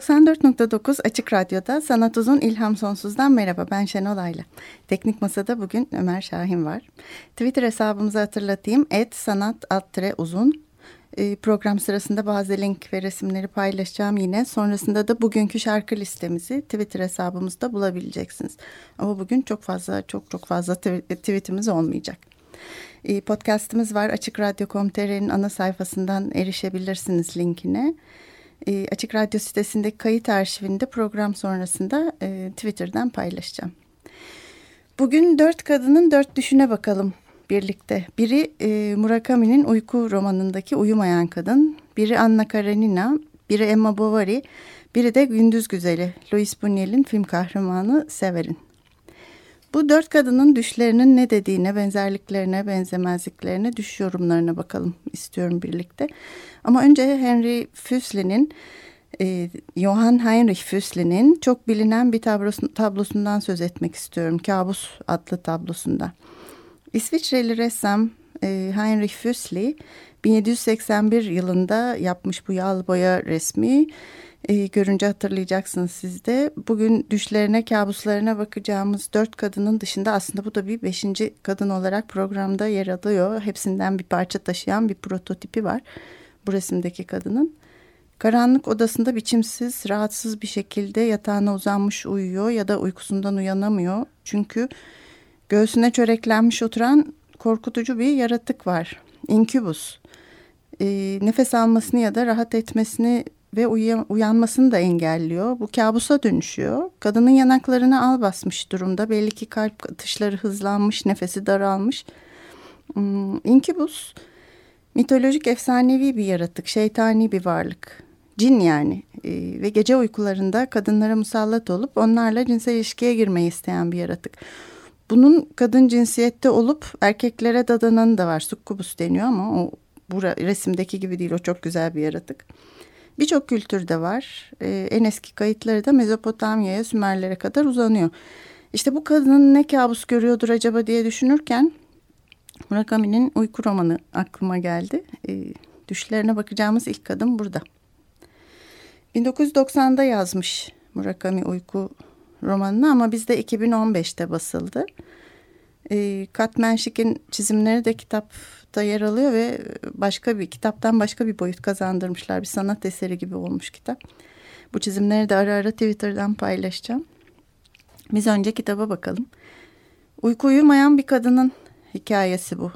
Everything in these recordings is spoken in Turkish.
94.9 Açık Radyo'da Sanat Uzun İlham Sonsuz'dan merhaba ben Şenol Ayla. Teknik Masa'da bugün Ömer Şahin var. Twitter hesabımızı hatırlatayım. Et sanat uzun. Ee, program sırasında bazı link ve resimleri paylaşacağım yine. Sonrasında da bugünkü şarkı listemizi Twitter hesabımızda bulabileceksiniz. Ama bugün çok fazla çok çok fazla tweetimiz olmayacak. Ee, podcastımız var. Açık Radyo.com.tr'nin ana sayfasından erişebilirsiniz linkine e, Açık Radyo sitesindeki kayıt arşivinde program sonrasında e, Twitter'dan paylaşacağım. Bugün dört kadının dört düşüne bakalım birlikte. Biri e, Murakami'nin uyku romanındaki uyumayan kadın, biri Anna Karenina, biri Emma Bovary, biri de Gündüz Güzeli, Louis Buñuel'in film kahramanı Severin. Bu dört kadının düşlerinin ne dediğine, benzerliklerine, benzemezliklerine, düş yorumlarına bakalım istiyorum birlikte. Ama önce Henry Füssli'nin, e, Johann Heinrich Füssli'nin çok bilinen bir tablosu, tablosundan söz etmek istiyorum. Kabus adlı tablosunda. İsviçreli ressam e, Heinrich Füssli 1781 yılında yapmış bu yağlı boya resmi e, görünce hatırlayacaksınız siz de. Bugün düşlerine, kabuslarına bakacağımız dört kadının dışında aslında bu da bir beşinci kadın olarak programda yer alıyor. Hepsinden bir parça taşıyan bir prototipi var bu resimdeki kadının. Karanlık odasında biçimsiz, rahatsız bir şekilde yatağına uzanmış uyuyor ya da uykusundan uyanamıyor. Çünkü göğsüne çöreklenmiş oturan korkutucu bir yaratık var. İnkübus. E, nefes almasını ya da rahat etmesini ve uyanmasını da engelliyor. Bu kabusa dönüşüyor. Kadının yanaklarına al basmış durumda. Belli ki kalp atışları hızlanmış, nefesi daralmış. Hmm, mitolojik efsanevi bir yaratık, şeytani bir varlık. Cin yani ee, ve gece uykularında kadınlara musallat olup onlarla cinsel ilişkiye girmeyi isteyen bir yaratık. Bunun kadın cinsiyette olup erkeklere dadananı da var. Sukkubus deniyor ama o bu resimdeki gibi değil. O çok güzel bir yaratık. Birçok kültürde var. Ee, en eski kayıtları da Mezopotamya'ya, Sümerlere kadar uzanıyor. İşte bu kadının ne kabus görüyordur acaba diye düşünürken Murakami'nin uyku romanı aklıma geldi. Ee, düşlerine bakacağımız ilk kadın burada. 1990'da yazmış Murakami uyku romanını ama bizde 2015'te basıldı. Ee, Katmenşik'in çizimleri de kitap da yer alıyor ve başka bir kitaptan başka bir boyut kazandırmışlar. Bir sanat eseri gibi olmuş kitap. Bu çizimleri de ara ara Twitter'dan paylaşacağım. Biz önce kitaba bakalım. Uyku uyumayan bir kadının hikayesi bu.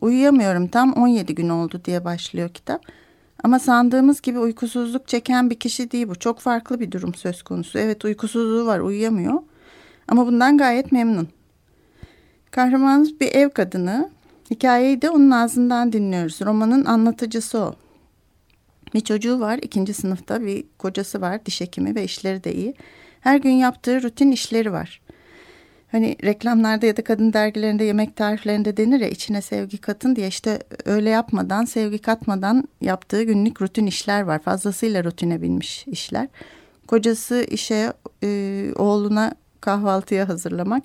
Uyuyamıyorum tam 17 gün oldu diye başlıyor kitap. Ama sandığımız gibi uykusuzluk çeken bir kişi değil bu. Çok farklı bir durum söz konusu. Evet uykusuzluğu var uyuyamıyor. Ama bundan gayet memnun. Kahramanımız bir ev kadını Hikayeyi de onun ağzından dinliyoruz. Romanın anlatıcısı o. Bir çocuğu var ikinci sınıfta bir kocası var diş hekimi ve işleri de iyi. Her gün yaptığı rutin işleri var. Hani reklamlarda ya da kadın dergilerinde yemek tariflerinde denir ya içine sevgi katın diye işte öyle yapmadan sevgi katmadan yaptığı günlük rutin işler var. Fazlasıyla rutine binmiş işler. Kocası işe e, oğluna kahvaltıya hazırlamak.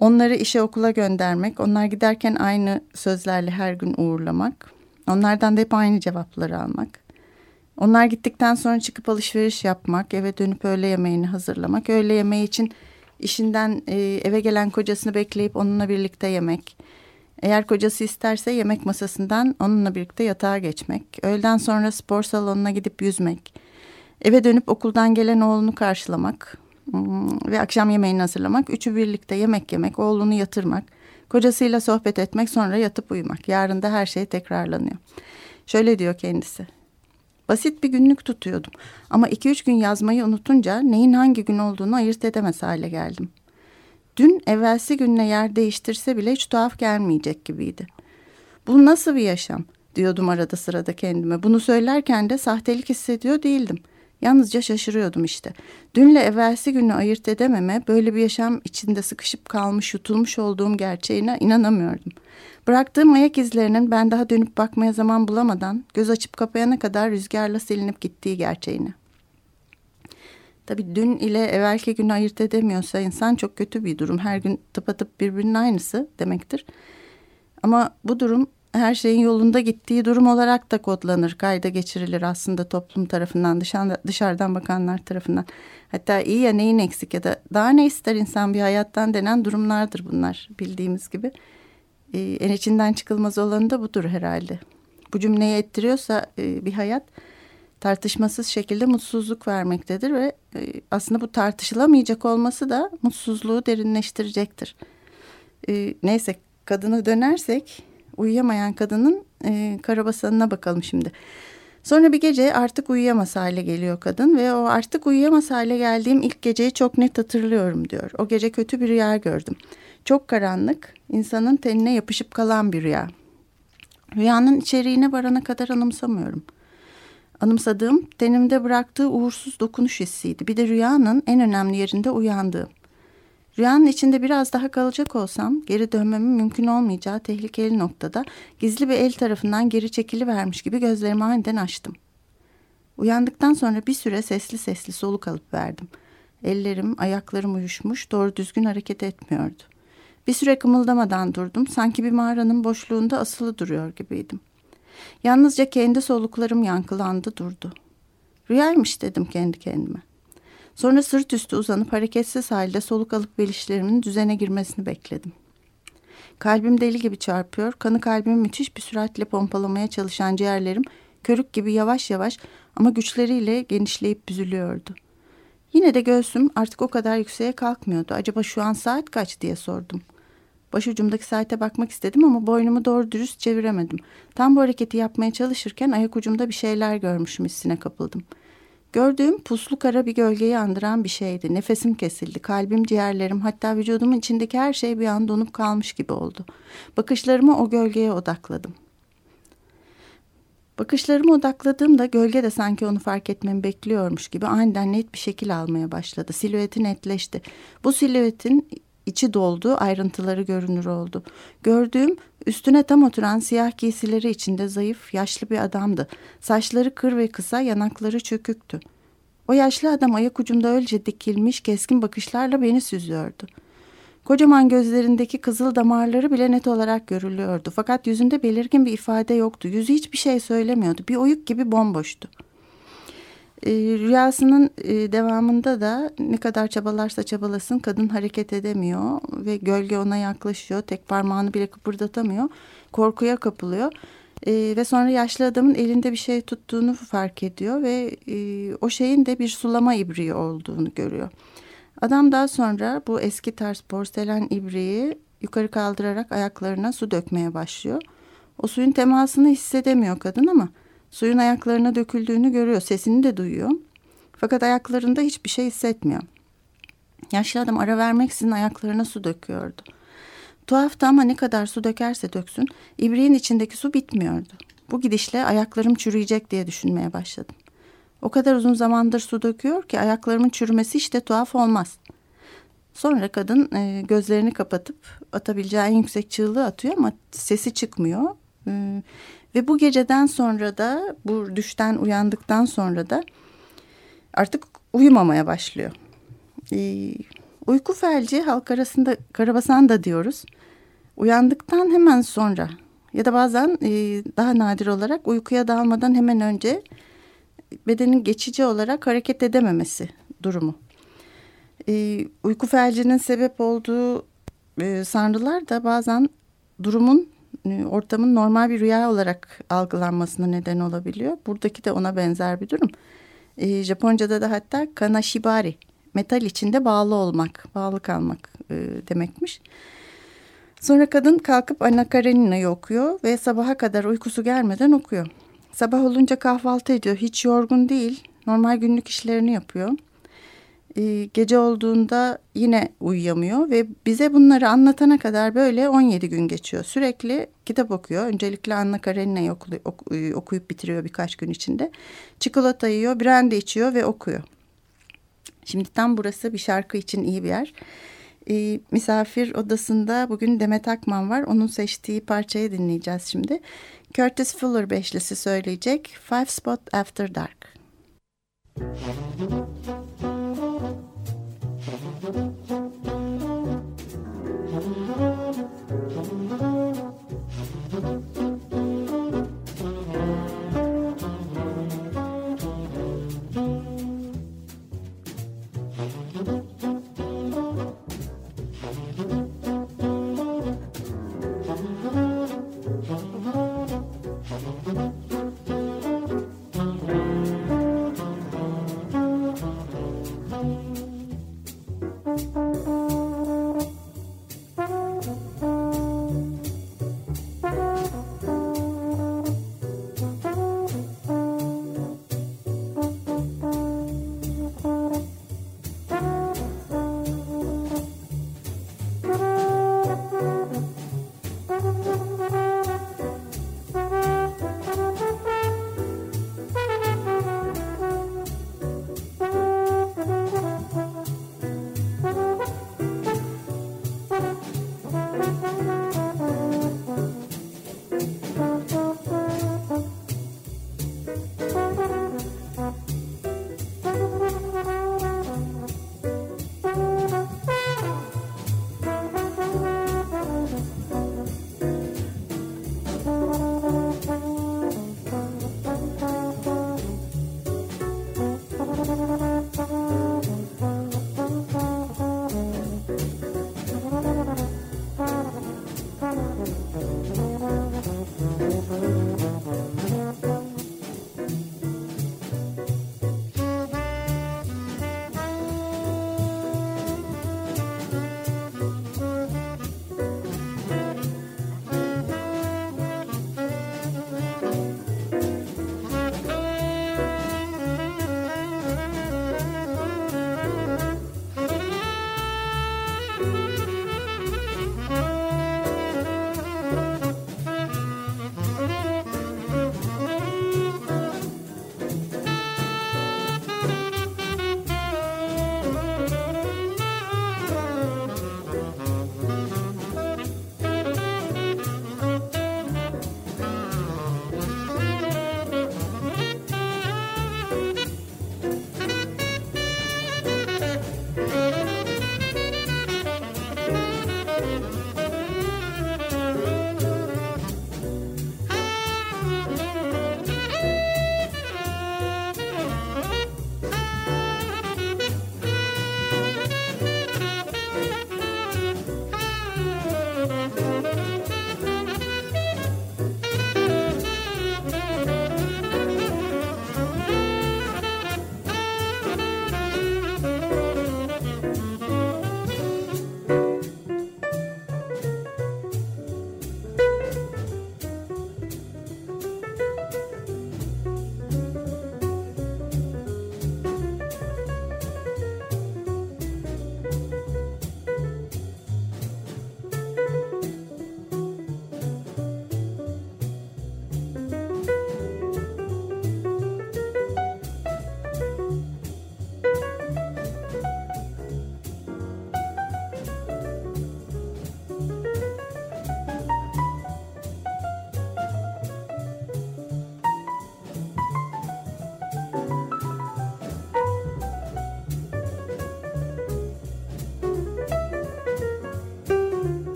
Onları işe okula göndermek, onlar giderken aynı sözlerle her gün uğurlamak, onlardan da hep aynı cevapları almak. Onlar gittikten sonra çıkıp alışveriş yapmak, eve dönüp öğle yemeğini hazırlamak, öğle yemeği için işinden e, eve gelen kocasını bekleyip onunla birlikte yemek. Eğer kocası isterse yemek masasından onunla birlikte yatağa geçmek. Öğleden sonra spor salonuna gidip yüzmek. Eve dönüp okuldan gelen oğlunu karşılamak. Ve akşam yemeğini hazırlamak. Üçü birlikte yemek yemek, oğlunu yatırmak, kocasıyla sohbet etmek, sonra yatıp uyumak. Yarın da her şey tekrarlanıyor. Şöyle diyor kendisi. Basit bir günlük tutuyordum. Ama iki üç gün yazmayı unutunca neyin hangi gün olduğunu ayırt edemez hale geldim. Dün evvelsi günle yer değiştirse bile hiç tuhaf gelmeyecek gibiydi. Bu nasıl bir yaşam? diyordum arada sırada kendime. Bunu söylerken de sahtelik hissediyor değildim. Yalnızca şaşırıyordum işte. Dünle evvelsi günü ayırt edememe, böyle bir yaşam içinde sıkışıp kalmış, yutulmuş olduğum gerçeğine inanamıyordum. Bıraktığım ayak izlerinin ben daha dönüp bakmaya zaman bulamadan göz açıp kapayana kadar rüzgarla silinip gittiği gerçeğine. Tabii dün ile evvelki günü ayırt edemiyorsa insan çok kötü bir durum. Her gün tıpatıp birbirinin aynısı demektir. Ama bu durum her şeyin yolunda gittiği durum olarak da kodlanır, kayda geçirilir aslında toplum tarafından, dışarıdan, bakanlar tarafından. Hatta iyi ya neyin eksik ya da daha ne ister insan bir hayattan denen durumlardır bunlar bildiğimiz gibi. Ee, en içinden çıkılmaz olanı da budur herhalde. Bu cümleyi ettiriyorsa e, bir hayat tartışmasız şekilde mutsuzluk vermektedir ve e, aslında bu tartışılamayacak olması da mutsuzluğu derinleştirecektir. E, neyse kadını dönersek uyuyamayan kadının e, karabasanına bakalım şimdi. Sonra bir gece artık uyuyamaz hale geliyor kadın ve o artık uyuyamaz hale geldiğim ilk geceyi çok net hatırlıyorum diyor. O gece kötü bir rüya gördüm. Çok karanlık, insanın tenine yapışıp kalan bir rüya. Rüyanın içeriğine varana kadar anımsamıyorum. Anımsadığım tenimde bıraktığı uğursuz dokunuş hissiydi. Bir de rüyanın en önemli yerinde uyandığım. Rüyanın içinde biraz daha kalacak olsam geri dönmemin mümkün olmayacağı tehlikeli noktada gizli bir el tarafından geri çekili vermiş gibi gözlerimi aniden açtım. Uyandıktan sonra bir süre sesli sesli soluk alıp verdim. Ellerim, ayaklarım uyuşmuş, doğru düzgün hareket etmiyordu. Bir süre kımıldamadan durdum, sanki bir mağaranın boşluğunda asılı duruyor gibiydim. Yalnızca kendi soluklarım yankılandı durdu. Rüyaymış dedim kendi kendime. Sonra sırt üstü uzanıp hareketsiz halde soluk alıp belişlerimin düzene girmesini bekledim. Kalbim deli gibi çarpıyor, kanı kalbimi müthiş bir süratle pompalamaya çalışan ciğerlerim körük gibi yavaş yavaş ama güçleriyle genişleyip büzülüyordu. Yine de göğsüm artık o kadar yükseğe kalkmıyordu. Acaba şu an saat kaç diye sordum. Başucumdaki saate bakmak istedim ama boynumu doğru dürüst çeviremedim. Tam bu hareketi yapmaya çalışırken ayak ucumda bir şeyler görmüşüm hissine kapıldım.'' Gördüğüm puslu kara bir gölgeyi andıran bir şeydi. Nefesim kesildi. Kalbim, ciğerlerim hatta vücudumun içindeki her şey bir an donup kalmış gibi oldu. Bakışlarımı o gölgeye odakladım. Bakışlarımı odakladığımda gölge de sanki onu fark etmemi bekliyormuş gibi aniden net bir şekil almaya başladı. Silüeti netleşti. Bu silüetin içi doldu, ayrıntıları görünür oldu. Gördüğüm üstüne tam oturan siyah giysileri içinde zayıf, yaşlı bir adamdı. Saçları kır ve kısa, yanakları çöküktü. O yaşlı adam ayak ucumda öylece dikilmiş, keskin bakışlarla beni süzüyordu. Kocaman gözlerindeki kızıl damarları bile net olarak görülüyordu. Fakat yüzünde belirgin bir ifade yoktu. Yüzü hiçbir şey söylemiyordu. Bir oyuk gibi bomboştu. E, rüyasının e, devamında da ne kadar çabalarsa çabalasın kadın hareket edemiyor ve gölge ona yaklaşıyor. Tek parmağını bile kıpırdatamıyor. Korkuya kapılıyor. E, ve sonra yaşlı adamın elinde bir şey tuttuğunu fark ediyor ve e, o şeyin de bir sulama ibriği olduğunu görüyor. Adam daha sonra bu eski tarz porselen ibriği yukarı kaldırarak ayaklarına su dökmeye başlıyor. O suyun temasını hissedemiyor kadın ama Suyun ayaklarına döküldüğünü görüyor, sesini de duyuyor. Fakat ayaklarında hiçbir şey hissetmiyor. Yaşlı adam ara vermeksizin ayaklarına su döküyordu. Tuhaftı ama ne kadar su dökerse döksün, ibriğin içindeki su bitmiyordu. Bu gidişle ayaklarım çürüyecek diye düşünmeye başladım. O kadar uzun zamandır su döküyor ki ayaklarımın çürümesi işte tuhaf olmaz. Sonra kadın e, gözlerini kapatıp atabileceği en yüksek çığlığı atıyor ama sesi çıkmıyor. E, ve bu geceden sonra da bu düşten uyandıktan sonra da artık uyumamaya başlıyor. Ee, uyku felci halk arasında karabasan da diyoruz. Uyandıktan hemen sonra ya da bazen e, daha nadir olarak uykuya dalmadan hemen önce bedenin geçici olarak hareket edememesi durumu. E, uyku felcinin sebep olduğu e, sanrılar da bazen durumun ortamın normal bir rüya olarak algılanmasına neden olabiliyor. Buradaki de ona benzer bir durum. E, Japonca'da da hatta kanashibari, metal içinde bağlı olmak, bağlı kalmak e, demekmiş. Sonra kadın kalkıp Anna Karenina'yı okuyor ve sabaha kadar uykusu gelmeden okuyor. Sabah olunca kahvaltı ediyor. Hiç yorgun değil. Normal günlük işlerini yapıyor. E, gece olduğunda yine uyuyamıyor ve bize bunları anlatana kadar böyle 17 gün geçiyor. Sürekli kitap okuyor. Öncelikle Anna Karenina'yı e, okuyup bitiriyor birkaç gün içinde. Çikolata yiyor, brandy içiyor ve okuyor. Şimdi tam burası bir şarkı için iyi bir yer. E, misafir odasında bugün Demet Akman var. Onun seçtiği parçayı dinleyeceğiz şimdi. Curtis Fuller beşlisi söyleyecek Five Spot After Dark. Müzik Thank you.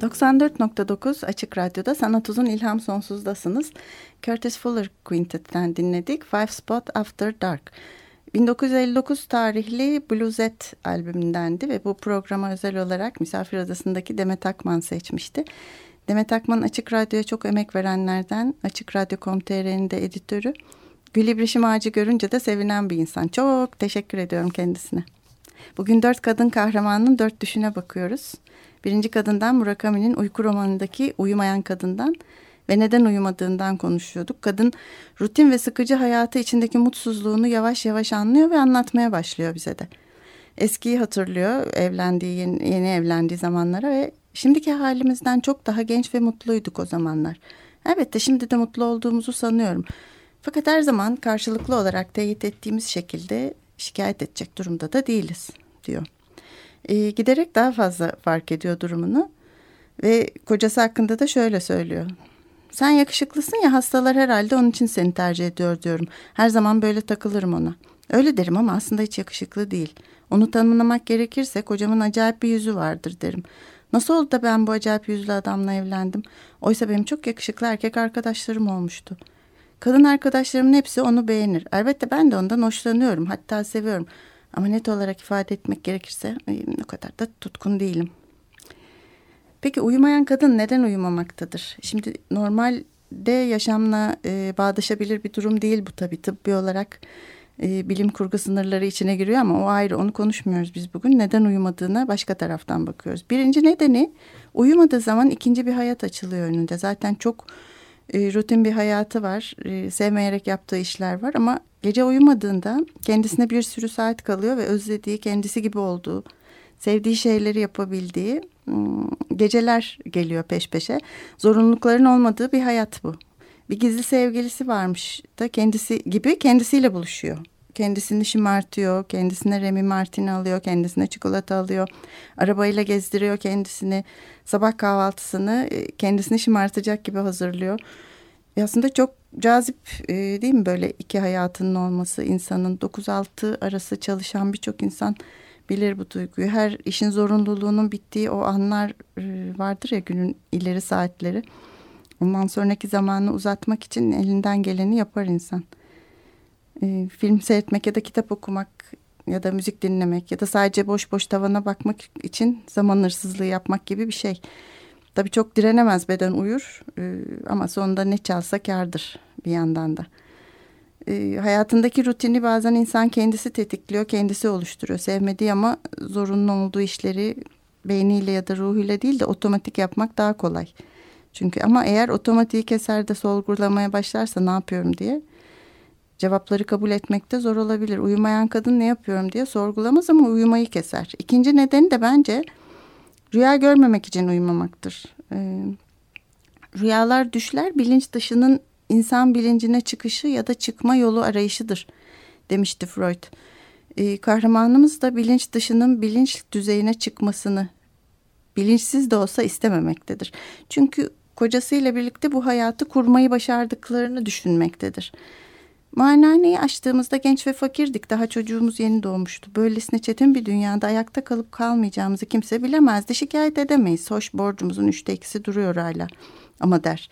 94.9 Açık Radyo'da Sanat Uzun İlham Sonsuz'dasınız. Curtis Fuller Quintet'ten dinledik Five Spot After Dark. 1959 tarihli Blueset albümündendi ve bu programa özel olarak Misafir Adası'ndaki Demet Akman seçmişti. Demet Akman Açık Radyo'ya çok emek verenlerden, Açık Radyo.com.tr'nin de editörü. Gül İbrişim Ağacı görünce de sevinen bir insan. Çok teşekkür ediyorum kendisine. Bugün dört kadın kahramanın dört düşüne bakıyoruz. Birinci kadından Murakami'nin uyku romanındaki uyumayan kadından ve neden uyumadığından konuşuyorduk. Kadın rutin ve sıkıcı hayatı içindeki mutsuzluğunu yavaş yavaş anlıyor ve anlatmaya başlıyor bize de. Eskiyi hatırlıyor evlendiği yeni, yeni evlendiği zamanlara ve şimdiki halimizden çok daha genç ve mutluyduk o zamanlar. Elbette şimdi de mutlu olduğumuzu sanıyorum. Fakat her zaman karşılıklı olarak teyit ettiğimiz şekilde şikayet edecek durumda da değiliz diyor e, giderek daha fazla fark ediyor durumunu. Ve kocası hakkında da şöyle söylüyor. Sen yakışıklısın ya hastalar herhalde onun için seni tercih ediyor diyorum. Her zaman böyle takılırım ona. Öyle derim ama aslında hiç yakışıklı değil. Onu tanımlamak gerekirse kocamın acayip bir yüzü vardır derim. Nasıl oldu da ben bu acayip yüzlü adamla evlendim? Oysa benim çok yakışıklı erkek arkadaşlarım olmuştu. Kadın arkadaşlarımın hepsi onu beğenir. Elbette ben de ondan hoşlanıyorum hatta seviyorum. Ama net olarak ifade etmek gerekirse o kadar da tutkun değilim. Peki uyumayan kadın neden uyumamaktadır? Şimdi normalde yaşamla e, bağdaşabilir bir durum değil bu tabii tıbbi olarak e, bilim kurgu sınırları içine giriyor ama o ayrı onu konuşmuyoruz biz bugün. Neden uyumadığına başka taraftan bakıyoruz. Birinci nedeni uyumadığı zaman ikinci bir hayat açılıyor önünde. Zaten çok e, rutin bir hayatı var. E, sevmeyerek yaptığı işler var ama gece uyumadığında kendisine bir sürü saat kalıyor ve özlediği, kendisi gibi olduğu, sevdiği şeyleri yapabildiği hmm, geceler geliyor peş peşe. Zorunlulukların olmadığı bir hayat bu. Bir gizli sevgilisi varmış da kendisi gibi kendisiyle buluşuyor kendisini şımartıyor, kendisine Remy Martin alıyor, kendisine çikolata alıyor, arabayla gezdiriyor kendisini, sabah kahvaltısını e, kendisini şımartacak gibi hazırlıyor. E aslında çok cazip e, değil mi böyle iki hayatının olması insanın 9-6 arası çalışan birçok insan bilir bu duyguyu. Her işin zorunluluğunun bittiği o anlar e, vardır ya günün ileri saatleri. Ondan sonraki zamanı uzatmak için elinden geleni yapar insan e, film seyretmek ya da kitap okumak ya da müzik dinlemek ya da sadece boş boş tavana bakmak için zaman hırsızlığı yapmak gibi bir şey. Tabii çok direnemez beden uyur e, ama sonunda ne çalsa kardır bir yandan da. E, hayatındaki rutini bazen insan kendisi tetikliyor, kendisi oluşturuyor. Sevmediği ama zorunlu olduğu işleri beyniyle ya da ruhuyla değil de otomatik yapmak daha kolay. Çünkü ama eğer otomatiği keser de sorgulamaya başlarsa ne yapıyorum diye cevapları kabul etmekte zor olabilir. Uyumayan kadın ne yapıyorum diye sorgulamaz ama uyumayı keser. İkinci nedeni de bence rüya görmemek için uyumamaktır. Ee, rüyalar düşler bilinç dışının insan bilincine çıkışı ya da çıkma yolu arayışıdır demişti Freud. Ee, kahramanımız da bilinç dışının bilinç düzeyine çıkmasını bilinçsiz de olsa istememektedir. Çünkü kocasıyla birlikte bu hayatı kurmayı başardıklarını düşünmektedir. Muayenehaneyi açtığımızda genç ve fakirdik. Daha çocuğumuz yeni doğmuştu. Böylesine çetin bir dünyada ayakta kalıp kalmayacağımızı kimse bilemezdi. Şikayet edemeyiz. Hoş borcumuzun üçte ikisi duruyor hala. Ama der.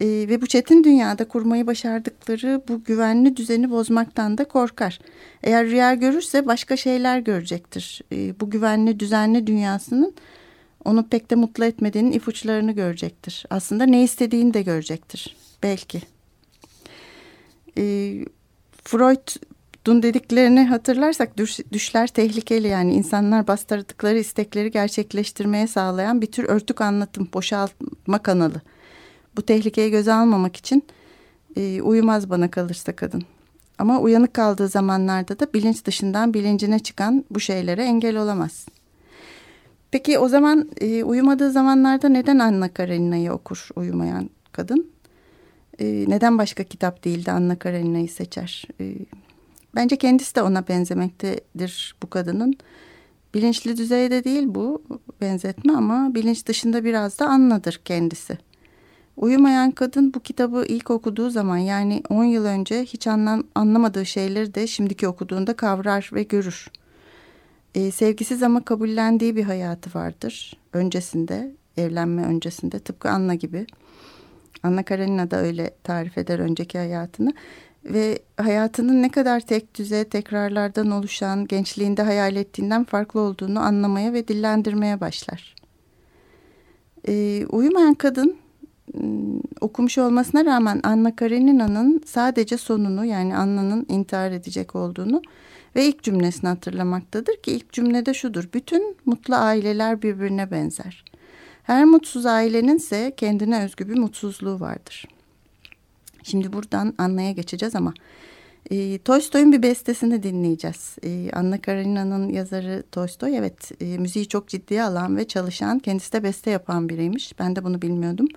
Ee, ve bu çetin dünyada kurmayı başardıkları bu güvenli düzeni bozmaktan da korkar. Eğer rüya görürse başka şeyler görecektir. Ee, bu güvenli düzenli dünyasının onu pek de mutlu etmediğinin ipuçlarını görecektir. Aslında ne istediğini de görecektir. Belki e, Freud'un dediklerini hatırlarsak düş, düşler tehlikeli yani insanlar bastırdıkları istekleri gerçekleştirmeye sağlayan bir tür örtük anlatım, boşaltma kanalı. Bu tehlikeyi göze almamak için e, uyumaz bana kalırsa kadın. Ama uyanık kaldığı zamanlarda da bilinç dışından bilincine çıkan bu şeylere engel olamaz. Peki o zaman e, uyumadığı zamanlarda neden Anna Karenina'yı okur uyumayan kadın? E, neden başka kitap değil de Anna Karenina'yı seçer? E, bence kendisi de ona benzemektedir bu kadının. Bilinçli düzeyde değil bu benzetme ama bilinç dışında biraz da Anna'dır kendisi. Uyumayan kadın bu kitabı ilk okuduğu zaman yani 10 yıl önce hiç anlam, anlamadığı şeyleri de şimdiki okuduğunda kavrar ve görür. Ee, sevgisiz ama kabullendiği bir hayatı vardır öncesinde evlenme öncesinde tıpkı Anna gibi. Anna Karenina da öyle tarif eder önceki hayatını ve hayatının ne kadar tek düze tekrarlardan oluşan gençliğinde hayal ettiğinden farklı olduğunu anlamaya ve dillendirmeye başlar. Ee, uyumayan kadın ıı, okumuş olmasına rağmen Anna Karenina'nın sadece sonunu yani Anna'nın intihar edecek olduğunu ve ilk cümlesini hatırlamaktadır ki ilk cümlede şudur. Bütün mutlu aileler birbirine benzer. Her mutsuz ailenin ise kendine özgü bir mutsuzluğu vardır. Şimdi buradan Anna'ya geçeceğiz ama e, Tolstoy'un bir bestesini dinleyeceğiz. E, Anna Karenina'nın yazarı Tolstoy evet e, müziği çok ciddiye alan ve çalışan kendisi de beste yapan biriymiş. Ben de bunu bilmiyordum.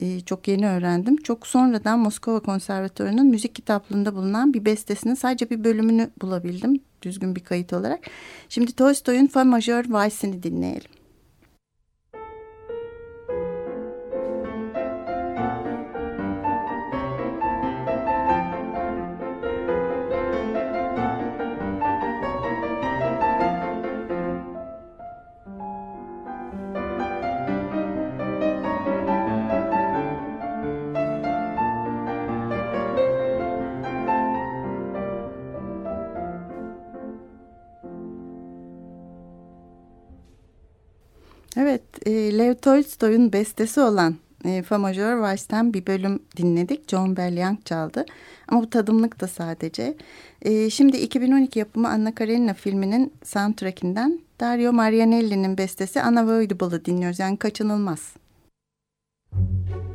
E, çok yeni öğrendim. Çok sonradan Moskova Konservatuvarı'nın müzik kitaplığında bulunan bir bestesinin sadece bir bölümünü bulabildim. Düzgün bir kayıt olarak. Şimdi Tolstoy'un Fa Majör Vals'ini dinleyelim. E, Lev Tolstoy'un bestesi olan e, Fa Major Vals'ten bir bölüm dinledik. John Belliang çaldı. Ama bu tadımlık da sadece. E, şimdi 2012 yapımı Anna Karenina filminin soundtrackinden Dario Marianelli'nin bestesi Unavoidable'ı dinliyoruz. Yani kaçınılmaz. Müzik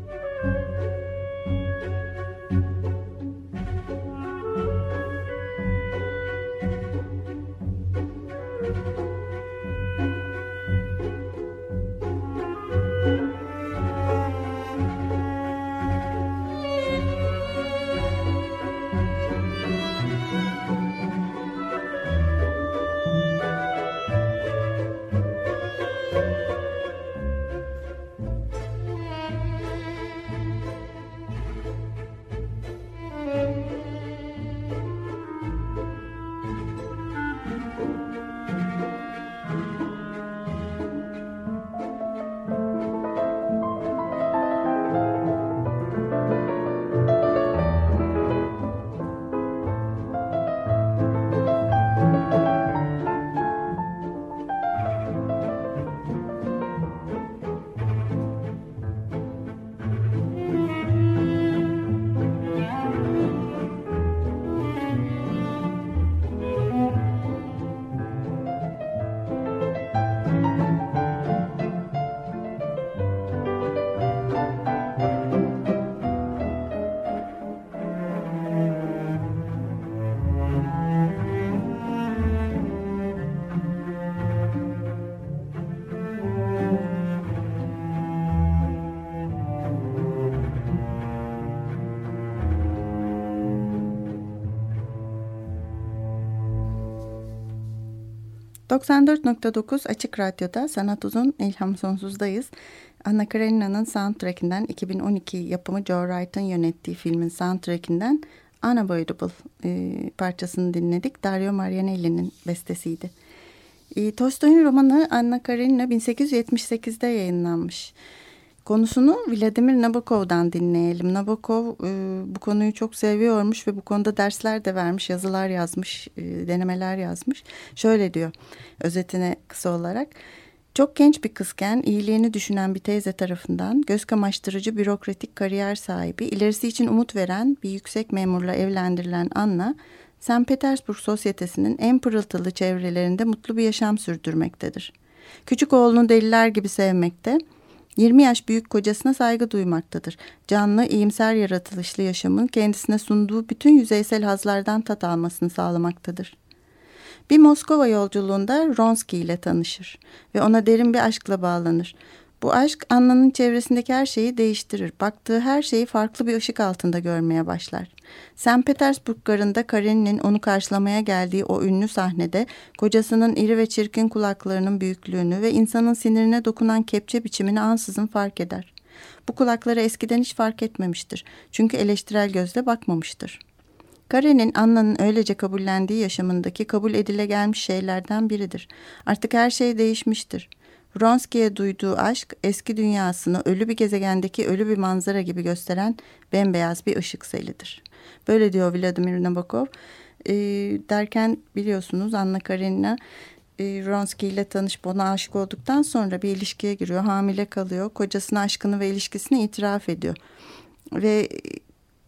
...94.9 Açık Radyo'da Sanat Uzun İlham Sonsuz'dayız. Anna Karenina'nın soundtrackinden 2012 yapımı Joe Wright'ın yönettiği filmin soundtrackinden Unavoidable e, parçasını dinledik. Dario Marianelli'nin bestesiydi. E, Tolstoy'un romanı Anna Karenina 1878'de yayınlanmış. Konusunu Vladimir Nabokov'dan dinleyelim. Nabokov e, bu konuyu çok seviyormuş ve bu konuda dersler de vermiş, yazılar yazmış, e, denemeler yazmış. Şöyle diyor özetine kısa olarak. Çok genç bir kızken iyiliğini düşünen bir teyze tarafından göz kamaştırıcı bürokratik kariyer sahibi, ilerisi için umut veren bir yüksek memurla evlendirilen Anna, St. Petersburg sosyetesinin en pırıltılı çevrelerinde mutlu bir yaşam sürdürmektedir. Küçük oğlunu deliler gibi sevmekte, 20 yaş büyük kocasına saygı duymaktadır. Canlı, iyimser yaratılışlı yaşamın kendisine sunduğu bütün yüzeysel hazlardan tat almasını sağlamaktadır. Bir Moskova yolculuğunda Ronski ile tanışır ve ona derin bir aşkla bağlanır. Bu aşk Anna'nın çevresindeki her şeyi değiştirir. Baktığı her şeyi farklı bir ışık altında görmeye başlar. St. Petersburg garında Karenin'in onu karşılamaya geldiği o ünlü sahnede kocasının iri ve çirkin kulaklarının büyüklüğünü ve insanın sinirine dokunan kepçe biçimini ansızın fark eder. Bu kulakları eskiden hiç fark etmemiştir. Çünkü eleştirel gözle bakmamıştır. Karen'in Anna'nın öylece kabullendiği yaşamındaki kabul edile gelmiş şeylerden biridir. Artık her şey değişmiştir. Vronsky'ye duyduğu aşk eski dünyasını ölü bir gezegendeki ölü bir manzara gibi gösteren bembeyaz bir ışık selidir. Böyle diyor Vladimir Nabokov. E, derken biliyorsunuz Anna Karenina e, Vronsky ile tanışıp ona aşık olduktan sonra bir ilişkiye giriyor. Hamile kalıyor. Kocasına aşkını ve ilişkisini itiraf ediyor. Ve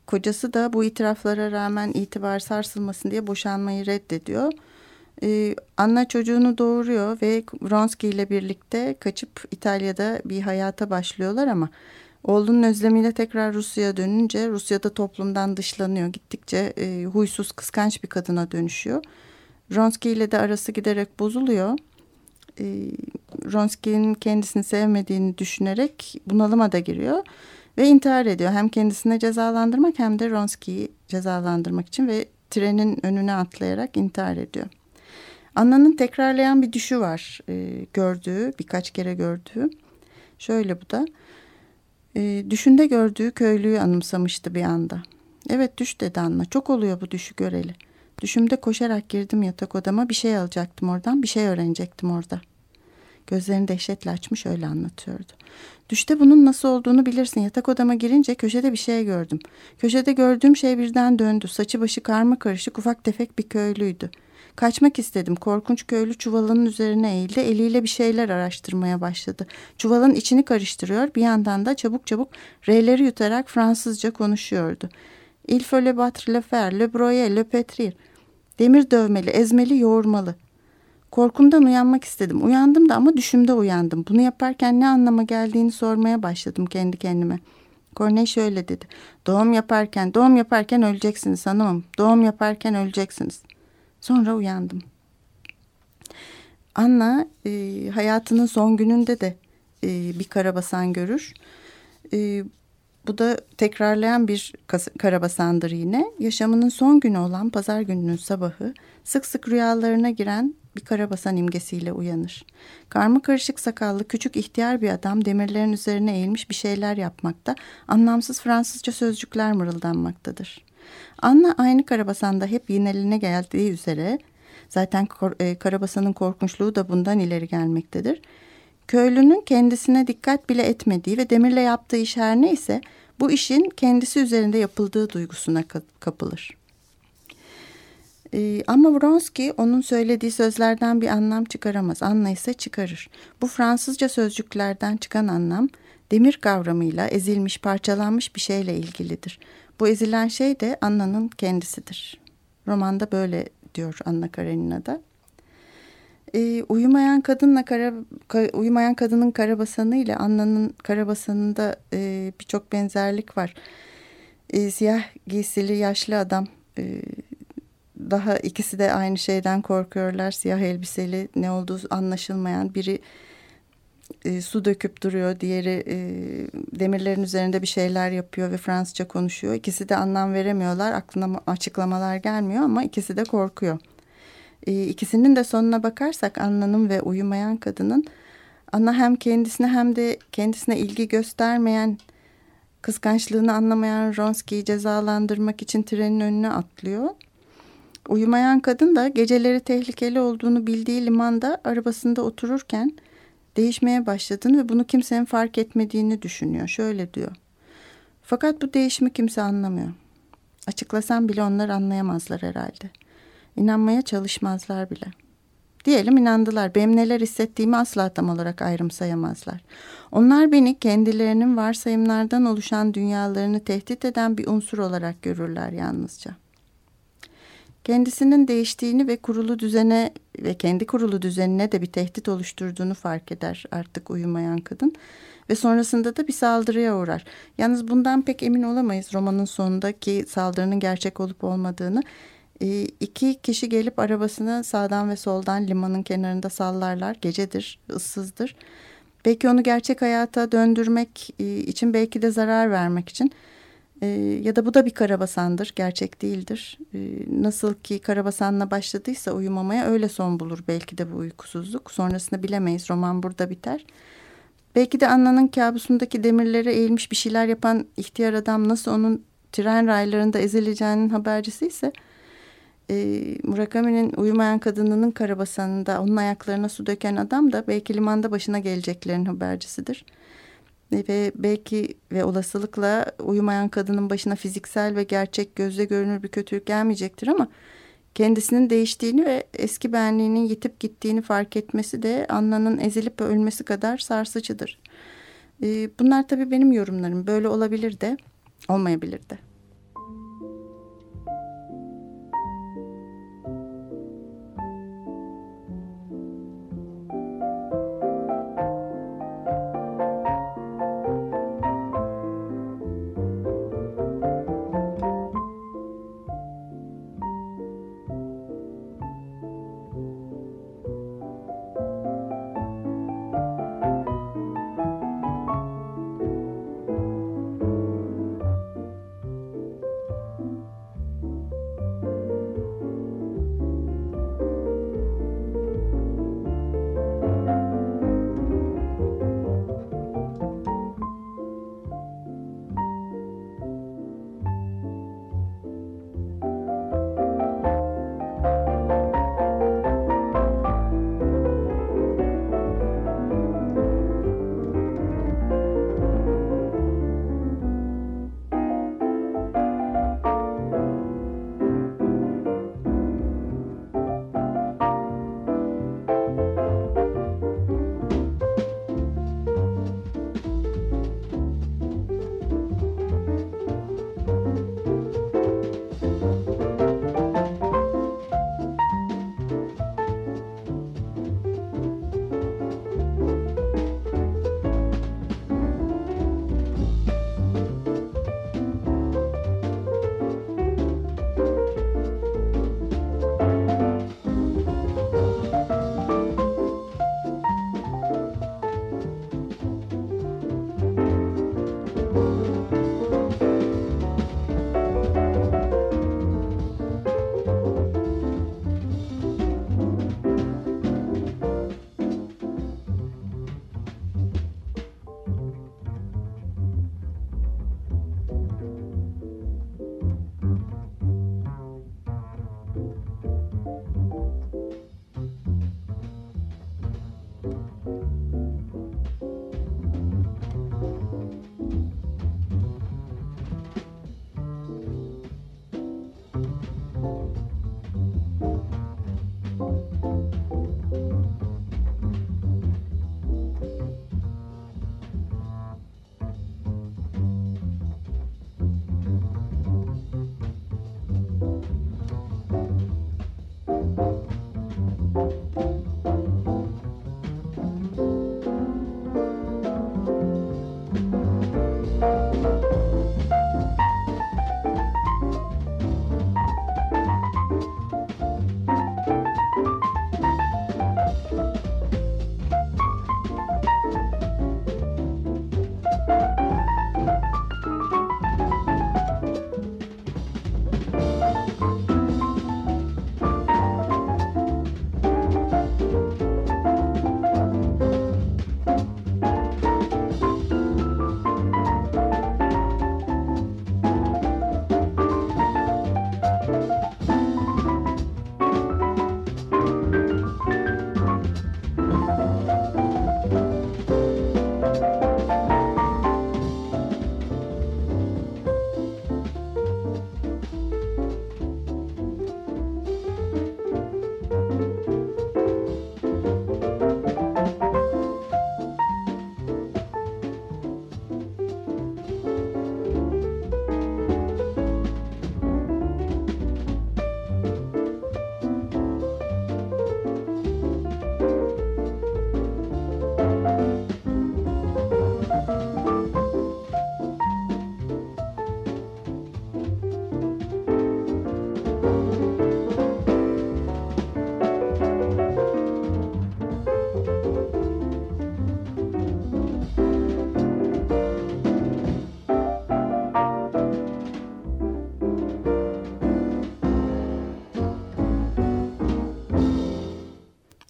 kocası da bu itiraflara rağmen itibar sarsılmasın diye boşanmayı reddediyor. Ee, Anna çocuğunu doğuruyor ve Vronsky ile birlikte kaçıp İtalya'da bir hayata başlıyorlar ama oğlunun özlemiyle tekrar Rusya'ya dönünce Rusya'da toplumdan dışlanıyor. Gittikçe e, huysuz, kıskanç bir kadına dönüşüyor. Vronsky ile de arası giderek bozuluyor. E, Vronsky'nin kendisini sevmediğini düşünerek bunalıma da giriyor ve intihar ediyor. Hem kendisine cezalandırmak hem de Vronsky'yi cezalandırmak için ve trenin önüne atlayarak intihar ediyor. Anna'nın tekrarlayan bir düşü var e, gördüğü, birkaç kere gördüğü. Şöyle bu da. E, düşünde gördüğü köylüyü anımsamıştı bir anda. Evet düş dedi Anna. Çok oluyor bu düşü göreli. Düşümde koşarak girdim yatak odama bir şey alacaktım oradan bir şey öğrenecektim orada. Gözlerini dehşetle açmış öyle anlatıyordu. Düşte bunun nasıl olduğunu bilirsin. Yatak odama girince köşede bir şey gördüm. Köşede gördüğüm şey birden döndü. Saçı başı karma karışık ufak tefek bir köylüydü. Kaçmak istedim. Korkunç köylü çuvalının üzerine eğildi. Eliyle bir şeyler araştırmaya başladı. Çuvalın içini karıştırıyor. Bir yandan da çabuk çabuk R'leri yutarak Fransızca konuşuyordu. Il faut le battre, le faire, le broyer, le pétrir. Demir dövmeli, ezmeli, yoğurmalı. Korkumdan uyanmak istedim. Uyandım da ama düşümde uyandım. Bunu yaparken ne anlama geldiğini sormaya başladım kendi kendime. Corneille şöyle dedi. Doğum yaparken, doğum yaparken öleceksiniz hanımım. Doğum yaparken öleceksiniz. Sonra uyandım. Anna e, hayatının son gününde de e, bir karabasan görür. E, bu da tekrarlayan bir karabasandır yine. Yaşamının son günü olan pazar gününün sabahı sık sık rüyalarına giren bir karabasan imgesiyle uyanır. Karma karışık sakallı küçük ihtiyar bir adam demirlerin üzerine eğilmiş bir şeyler yapmakta, anlamsız Fransızca sözcükler mırıldanmaktadır. Anna aynı karabasanda hep yineline geldiği üzere, zaten e, karabasanın korkunçluğu da bundan ileri gelmektedir. Köylünün kendisine dikkat bile etmediği ve demirle yaptığı iş her neyse bu işin kendisi üzerinde yapıldığı duygusuna kapılır. Ee, ama Vronsky onun söylediği sözlerden bir anlam çıkaramaz. Anla ise çıkarır. Bu Fransızca sözcüklerden çıkan anlam demir kavramıyla ezilmiş, parçalanmış bir şeyle ilgilidir. Bu ezilen şey de Anna'nın kendisidir. Romanda böyle diyor Anna Karenina'da. E, uyumayan kadınla kara, ka, uyumayan kadının karabasanı ile Anna'nın karabasanında e, birçok benzerlik var. E, siyah giysili yaşlı adam e, daha ikisi de aynı şeyden korkuyorlar. Siyah elbiseli ne olduğu anlaşılmayan biri e, su döküp duruyor. Diğeri e, demirlerin üzerinde bir şeyler yapıyor ve Fransızca konuşuyor. İkisi de anlam veremiyorlar. Aklına açıklamalar gelmiyor ama ikisi de korkuyor. E, ikisinin de sonuna bakarsak Anna'nın ve uyumayan kadının Anna hem kendisine hem de kendisine ilgi göstermeyen kıskançlığını anlamayan Ronski'yi cezalandırmak için trenin önüne atlıyor. Uyumayan kadın da geceleri tehlikeli olduğunu bildiği limanda arabasında otururken değişmeye başladığını ve bunu kimsenin fark etmediğini düşünüyor. Şöyle diyor. Fakat bu değişimi kimse anlamıyor. Açıklasam bile onlar anlayamazlar herhalde. İnanmaya çalışmazlar bile. Diyelim inandılar. Benim neler hissettiğimi asla tam olarak ayrımsayamazlar. Onlar beni kendilerinin varsayımlardan oluşan dünyalarını tehdit eden bir unsur olarak görürler yalnızca.'' Kendisinin değiştiğini ve kurulu düzene ve kendi kurulu düzenine de bir tehdit oluşturduğunu fark eder artık uyumayan kadın ve sonrasında da bir saldırıya uğrar. Yalnız bundan pek emin olamayız romanın sonundaki saldırının gerçek olup olmadığını. E, iki kişi gelip arabasını sağdan ve soldan limanın kenarında sallarlar. Gecedir, ıssızdır. Belki onu gerçek hayata döndürmek e, için belki de zarar vermek için e, ya da bu da bir karabasandır, gerçek değildir. E, nasıl ki karabasanla başladıysa uyumamaya öyle son bulur belki de bu uykusuzluk. Sonrasını bilemeyiz, roman burada biter. Belki de Anna'nın kabusundaki demirlere eğilmiş bir şeyler yapan ihtiyar adam nasıl onun tren raylarında ezileceğinin habercisi ise E, Murakami'nin uyumayan kadınının karabasanında onun ayaklarına su döken adam da belki limanda başına geleceklerin habercisidir. Ve belki ve olasılıkla uyumayan kadının başına fiziksel ve gerçek gözle görünür bir kötülük gelmeyecektir ama kendisinin değiştiğini ve eski benliğinin yitip gittiğini fark etmesi de Anna'nın ezilip ölmesi kadar sarsıcıdır. E, bunlar tabii benim yorumlarım. Böyle olabilir de olmayabilir de.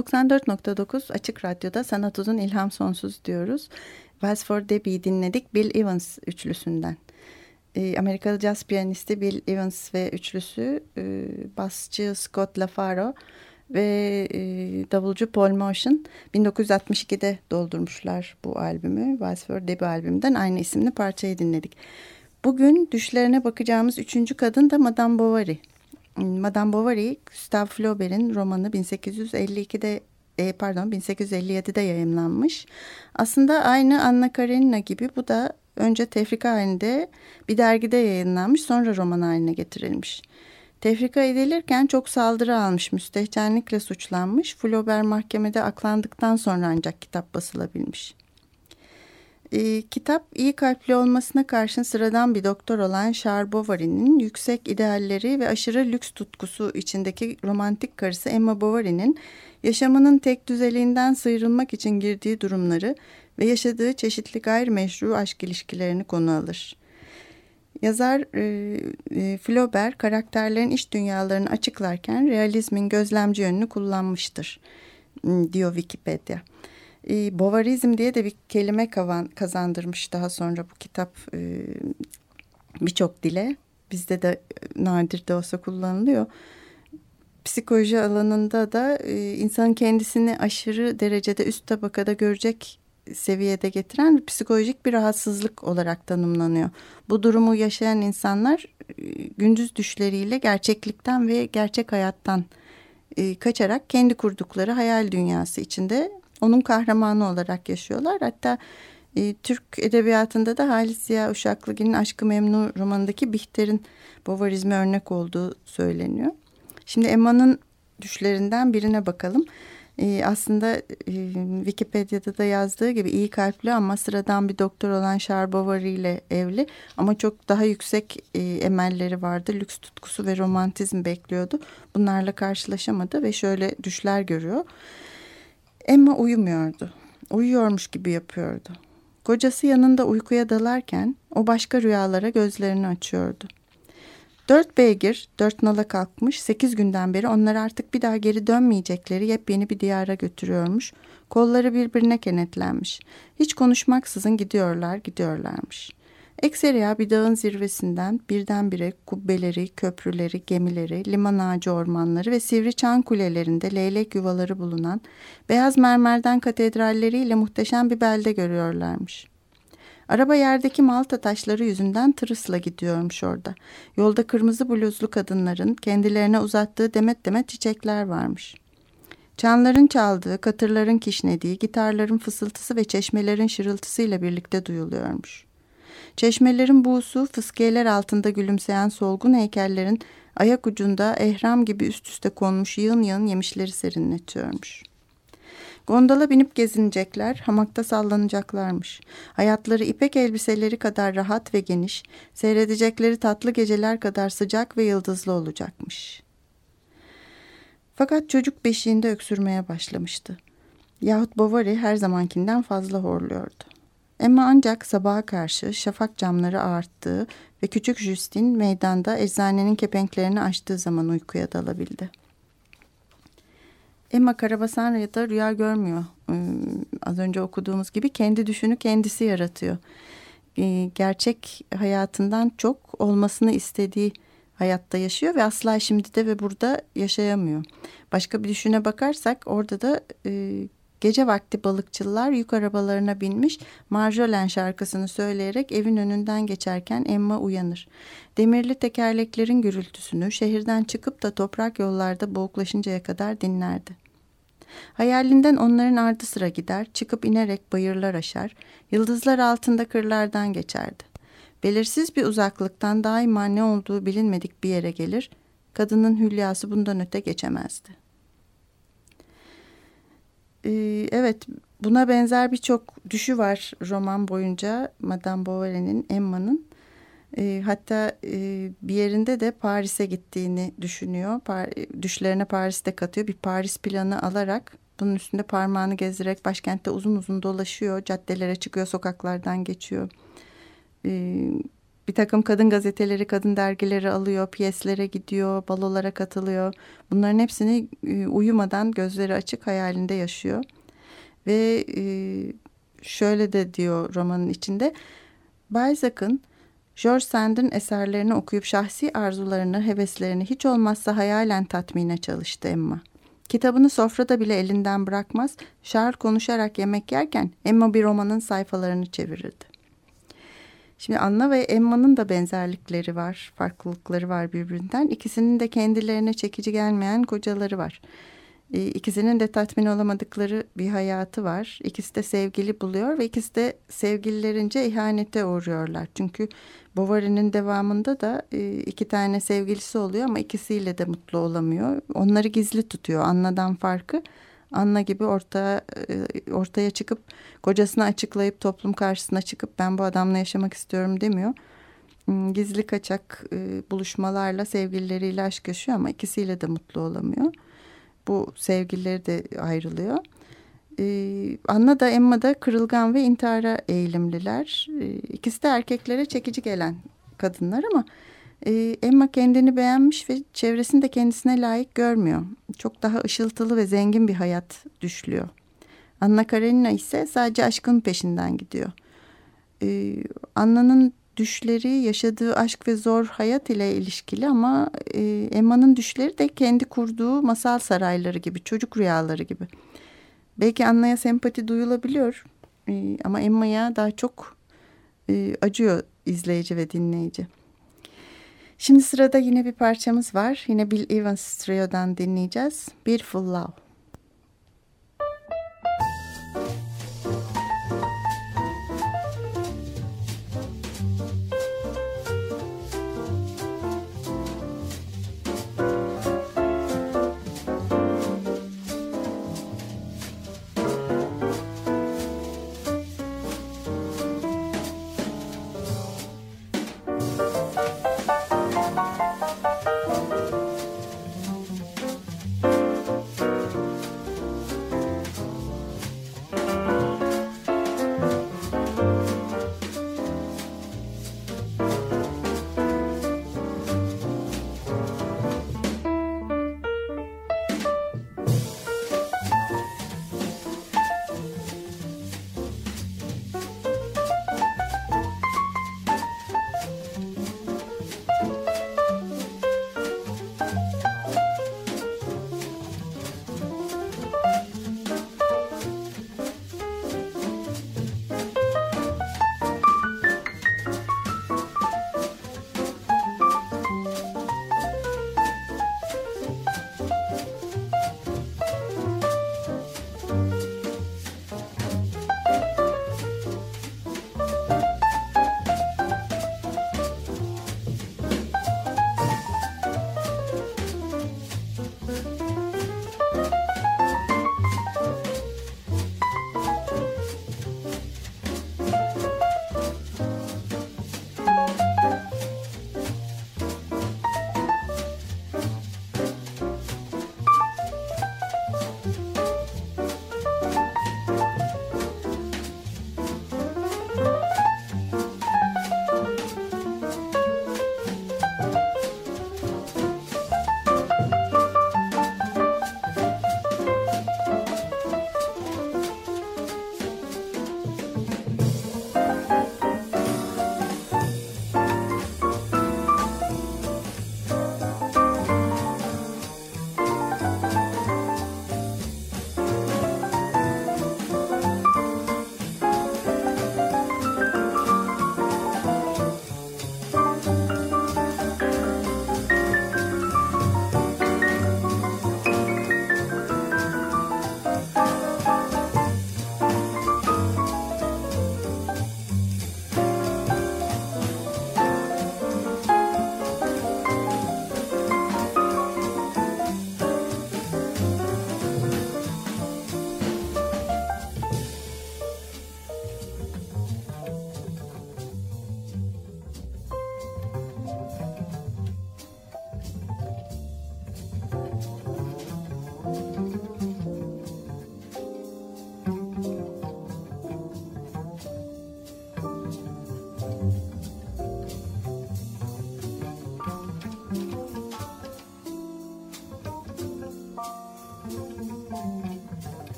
94.9 Açık Radyo'da Sanat Uzun İlham Sonsuz diyoruz. Wells for Debbie'yi dinledik Bill Evans üçlüsünden. e, Amerikalı jazz piyanisti Bill Evans ve üçlüsü e, basçı Scott LaFaro ve e, davulcu Paul Motion 1962'de doldurmuşlar bu albümü. Valsford debü albümünden aynı isimli parçayı dinledik. Bugün düşlerine bakacağımız üçüncü kadın da Madame Bovary. Madame Bovary, Gustave Flaubert'in romanı 1852'de e, pardon 1857'de yayımlanmış. Aslında aynı Anna Karenina gibi bu da önce tefrika halinde bir dergide yayınlanmış sonra roman haline getirilmiş. Tefrika edilirken çok saldırı almış, müstehcenlikle suçlanmış. Flaubert mahkemede aklandıktan sonra ancak kitap basılabilmiş. E, kitap iyi kalpli olmasına karşın sıradan bir doktor olan Charles Bovary'nin yüksek idealleri ve aşırı lüks tutkusu içindeki romantik karısı Emma Bovary'nin yaşamının tek düzeliğinden sıyrılmak için girdiği durumları ve yaşadığı çeşitli gayrimeşru aşk ilişkilerini konu alır. Yazar e, e, Flaubert karakterlerin iç dünyalarını açıklarken realizmin gözlemci yönünü kullanmıştır diyor Wikipedia. E, Bovarizm diye de bir kelime kazandırmış daha sonra bu kitap e, birçok dile. Bizde de nadir de olsa kullanılıyor. Psikoloji alanında da e, insanın kendisini aşırı derecede üst tabakada görecek seviyede getiren psikolojik bir rahatsızlık olarak tanımlanıyor. Bu durumu yaşayan insanlar e, gündüz düşleriyle gerçeklikten ve gerçek hayattan e, kaçarak kendi kurdukları hayal dünyası içinde onun kahramanı olarak yaşıyorlar. Hatta e, Türk edebiyatında da Halis Ziya Uşaklıgil'in Aşkı Memnu romanındaki Bihter'in Bovarizme örnek olduğu söyleniyor. Şimdi Emma'nın düşlerinden birine bakalım. Ee, aslında e, Wikipedia'da da yazdığı gibi iyi kalpli ama sıradan bir doktor olan Charles Bovary ile evli ama çok daha yüksek e, emelleri vardı. Lüks tutkusu ve romantizm bekliyordu. Bunlarla karşılaşamadı ve şöyle düşler görüyor. Emma uyumuyordu. Uyuyormuş gibi yapıyordu. Kocası yanında uykuya dalarken o başka rüyalara gözlerini açıyordu. Dört beygir, dört nala kalkmış, sekiz günden beri onları artık bir daha geri dönmeyecekleri yepyeni bir diyara götürüyormuş. Kolları birbirine kenetlenmiş. Hiç konuşmaksızın gidiyorlar, gidiyorlarmış. Ekseriya bir dağın zirvesinden birdenbire kubbeleri, köprüleri, gemileri, liman ağacı ormanları ve sivri çan kulelerinde leylek yuvaları bulunan beyaz mermerden katedralleriyle muhteşem bir belde görüyorlarmış. Araba yerdeki malta taşları yüzünden tırısla gidiyormuş orada. Yolda kırmızı bluzlu kadınların kendilerine uzattığı demet demet çiçekler varmış. Çanların çaldığı, katırların kişnediği, gitarların fısıltısı ve çeşmelerin şırıltısıyla birlikte duyuluyormuş. Çeşmelerin buğusu, fıskiyeler altında gülümseyen solgun heykellerin ayak ucunda ehram gibi üst üste konmuş yığın yığın yemişleri serinletiyormuş. Gondola binip gezinecekler, hamakta sallanacaklarmış. Hayatları ipek elbiseleri kadar rahat ve geniş, seyredecekleri tatlı geceler kadar sıcak ve yıldızlı olacakmış. Fakat çocuk beşiğinde öksürmeye başlamıştı. Yahut Bovary her zamankinden fazla horluyordu. Emma ancak sabaha karşı şafak camları ağarttığı ve küçük Justin meydanda eczanenin kepenklerini açtığı zaman uykuya dalabildi. Emma Karabasan ya da rüya görmüyor. Ee, az önce okuduğumuz gibi kendi düşünü kendisi yaratıyor. Ee, gerçek hayatından çok olmasını istediği hayatta yaşıyor ve asla şimdi de ve burada yaşayamıyor. Başka bir düşüne bakarsak orada da e, gece vakti balıkçılar yük arabalarına binmiş Marjolaine şarkısını söyleyerek evin önünden geçerken Emma uyanır. Demirli tekerleklerin gürültüsünü şehirden çıkıp da toprak yollarda boğuklaşıncaya kadar dinlerdi. Hayalinden onların ardı sıra gider, çıkıp inerek bayırlar aşar, yıldızlar altında kırlardan geçerdi. Belirsiz bir uzaklıktan daima ne olduğu bilinmedik bir yere gelir, kadının hülyası bundan öte geçemezdi. Ee, evet, buna benzer birçok düşü var roman boyunca Madame Bovary'nin, Emma'nın. E, hatta e, bir yerinde de Paris'e gittiğini düşünüyor. Par düşlerine Paris'te katıyor. Bir Paris planı alarak bunun üstünde parmağını gezdirerek başkentte uzun uzun dolaşıyor. Caddelere çıkıyor, sokaklardan geçiyor. E, bir takım kadın gazeteleri, kadın dergileri alıyor, piyeslere gidiyor, balolara katılıyor. Bunların hepsini e, uyumadan gözleri açık hayalinde yaşıyor. Ve e, şöyle de diyor romanın içinde. Balzac'ın George Sand'ın eserlerini okuyup şahsi arzularını, heveslerini hiç olmazsa hayalen tatmine çalıştı Emma. Kitabını sofrada bile elinden bırakmaz, Charles konuşarak yemek yerken Emma bir romanın sayfalarını çevirirdi. Şimdi Anna ve Emma'nın da benzerlikleri var, farklılıkları var birbirinden. İkisinin de kendilerine çekici gelmeyen kocaları var. E, ikisinin de tatmin olamadıkları bir hayatı var. İkisi de sevgili buluyor ve ikisi de sevgililerince ihanete uğruyorlar. Çünkü Bovary'nin devamında da e, iki tane sevgilisi oluyor ama ikisiyle de mutlu olamıyor. Onları gizli tutuyor. Anna'dan farkı. Anna gibi orta, e, ortaya çıkıp kocasını açıklayıp toplum karşısına çıkıp ben bu adamla yaşamak istiyorum demiyor. Hmm, gizli kaçak buluşmalarla sevgilileriyle aşk yaşıyor ama ikisiyle de mutlu olamıyor bu sevgilileri de ayrılıyor. Ee, Anna da Emma da kırılgan ve intihara eğilimliler. İkisi de erkeklere çekici gelen kadınlar ama e, Emma kendini beğenmiş ve çevresini de kendisine layık görmüyor. Çok daha ışıltılı ve zengin bir hayat düşlüyor. Anna Karenina ise sadece aşkın peşinden gidiyor. Ee, Anna'nın düşleri yaşadığı aşk ve zor hayat ile ilişkili ama e, Emma'nın düşleri de kendi kurduğu masal sarayları gibi, çocuk rüyaları gibi. Belki Anna'ya sempati duyulabiliyor e, ama Emma'ya daha çok e, acıyor izleyici ve dinleyici. Şimdi sırada yine bir parçamız var. Yine Bill Evans Trio'dan dinleyeceğiz. Beautiful Love.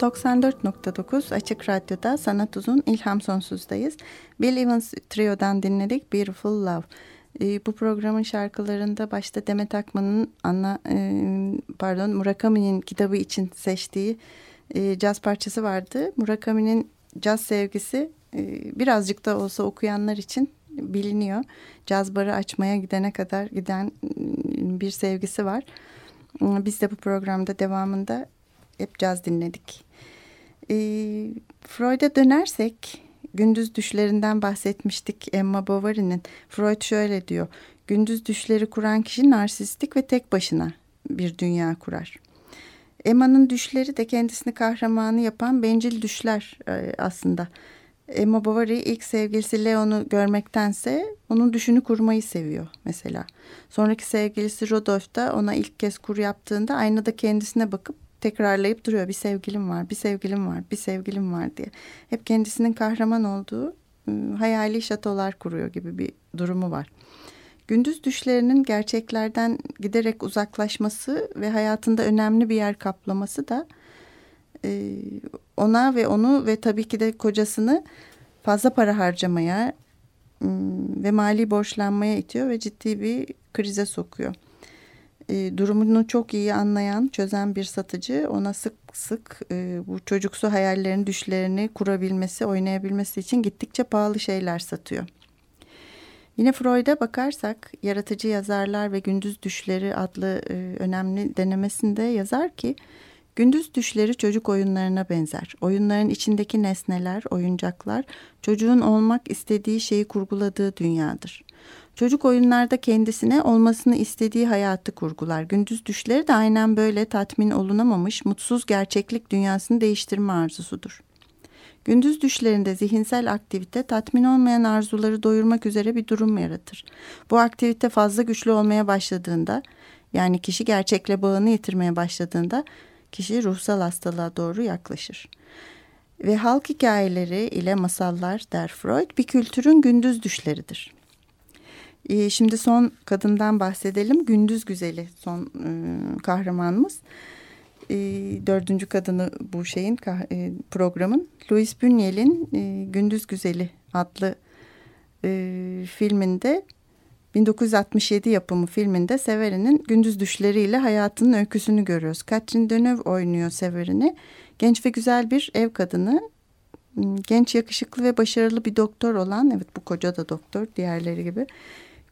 94.9 Açık Radyo'da Sanat Uzun İlham Sonsuz'dayız. Bill Evans Trio'dan dinledik Beautiful Love. E, bu programın şarkılarında başta Demet Akman'ın ana e, pardon Murakami'nin kitabı için seçtiği e, caz parçası vardı. Murakami'nin caz sevgisi e, birazcık da olsa okuyanlar için biliniyor. Caz barı açmaya gidene kadar giden bir sevgisi var. Biz de bu programda devamında hep caz dinledik. E, Freud'a dönersek gündüz düşlerinden bahsetmiştik Emma Bovary'nin. Freud şöyle diyor. Gündüz düşleri kuran kişi narsistik ve tek başına bir dünya kurar. Emma'nın düşleri de kendisini kahramanı yapan bencil düşler e, aslında. Emma Bovary ilk sevgilisi Leon'u görmektense onun düşünü kurmayı seviyor mesela. Sonraki sevgilisi Rodolphe da ona ilk kez kur yaptığında aynada kendisine bakıp tekrarlayıp duruyor. Bir sevgilim var, bir sevgilim var, bir sevgilim var diye. Hep kendisinin kahraman olduğu ıı, hayali şatolar kuruyor gibi bir durumu var. Gündüz düşlerinin gerçeklerden giderek uzaklaşması ve hayatında önemli bir yer kaplaması da e, ona ve onu ve tabii ki de kocasını fazla para harcamaya ve mali borçlanmaya itiyor ve ciddi bir krize sokuyor. E, durumunu çok iyi anlayan, çözen bir satıcı ona sık sık e, bu çocuksu hayallerini, düşlerini kurabilmesi, oynayabilmesi için gittikçe pahalı şeyler satıyor. Yine Freud'a bakarsak yaratıcı yazarlar ve gündüz düşleri adlı e, önemli denemesinde yazar ki gündüz düşleri çocuk oyunlarına benzer. Oyunların içindeki nesneler, oyuncaklar çocuğun olmak istediği şeyi kurguladığı dünyadır. Çocuk oyunlarda kendisine olmasını istediği hayatı kurgular. Gündüz düşleri de aynen böyle tatmin olunamamış, mutsuz gerçeklik dünyasını değiştirme arzusudur. Gündüz düşlerinde zihinsel aktivite tatmin olmayan arzuları doyurmak üzere bir durum yaratır. Bu aktivite fazla güçlü olmaya başladığında, yani kişi gerçekle bağını yitirmeye başladığında kişi ruhsal hastalığa doğru yaklaşır. Ve halk hikayeleri ile masallar der Freud bir kültürün gündüz düşleridir. Ee, şimdi son kadından bahsedelim. Gündüz Güzeli son e, kahramanımız. E, dördüncü kadını bu şeyin e, programın. Louis Buñuel'in e, Gündüz Güzeli adlı e, filminde 1967 yapımı filminde Severin'in gündüz düşleriyle hayatının öyküsünü görüyoruz. Catherine Deneuve oynuyor Severin'i. Genç ve güzel bir ev kadını. Hmm, genç, yakışıklı ve başarılı bir doktor olan, evet bu koca da doktor diğerleri gibi.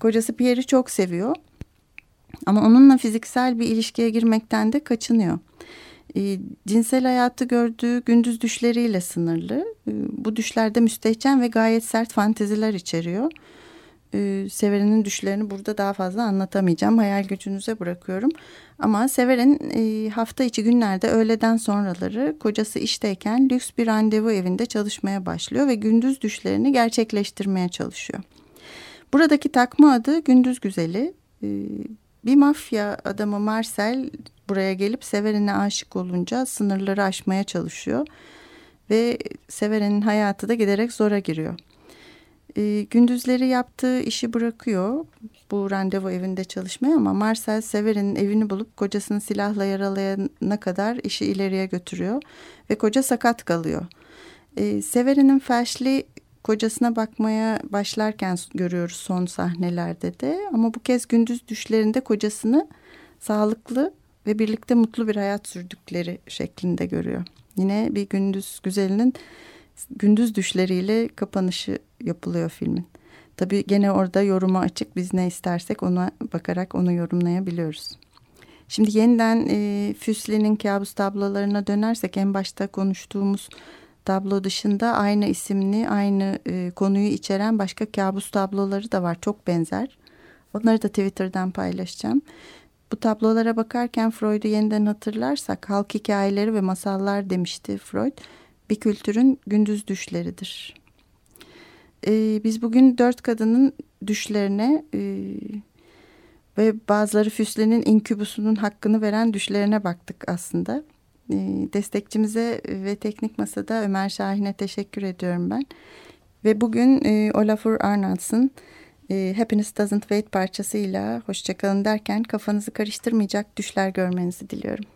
Kocası Pierre'i çok seviyor. Ama onunla fiziksel bir ilişkiye girmekten de kaçınıyor. E, cinsel hayatı gördüğü gündüz düşleriyle sınırlı. E, bu düşlerde müstehcen ve gayet sert fanteziler içeriyor. E, düşlerini burada daha fazla anlatamayacağım. Hayal gücünüze bırakıyorum. Ama Severen e, hafta içi günlerde öğleden sonraları kocası işteyken lüks bir randevu evinde çalışmaya başlıyor ve gündüz düşlerini gerçekleştirmeye çalışıyor. Buradaki takma adı Gündüz Güzeli. E, bir mafya adamı Marcel buraya gelip Severin'e aşık olunca sınırları aşmaya çalışıyor. Ve Severin'in hayatı da giderek zora giriyor. E, gündüzleri yaptığı işi bırakıyor bu randevu evinde çalışmaya ama Marcel Severin'in evini bulup kocasını silahla yaralayana kadar işi ileriye götürüyor ve koca sakat kalıyor. E, Severin'in felçli kocasına bakmaya başlarken görüyoruz son sahnelerde de ama bu kez gündüz düşlerinde kocasını sağlıklı ve birlikte mutlu bir hayat sürdükleri şeklinde görüyor. Yine bir gündüz güzelinin gündüz düşleriyle kapanışı yapılıyor filmin. Tabii gene orada yoruma açık biz ne istersek ona bakarak onu yorumlayabiliyoruz. Şimdi yeniden e, Füsli'nin kabus tablolarına dönersek en başta konuştuğumuz tablo dışında aynı isimli aynı e, konuyu içeren başka kabus tabloları da var çok benzer. Onları da Twitter'dan paylaşacağım. Bu tablolara bakarken Freud'u yeniden hatırlarsak halk hikayeleri ve masallar demişti Freud. Bir kültürün gündüz düşleridir. Ee, biz bugün dört kadının düşlerine e, ve bazıları Füsle'nin inkübusunun hakkını veren düşlerine baktık aslında. E, destekçimize ve teknik masada Ömer Şahin'e teşekkür ediyorum ben. Ve bugün e, Olafur Arnalds'ın e, Happiness Doesn't Wait parçasıyla hoşçakalın derken kafanızı karıştırmayacak düşler görmenizi diliyorum.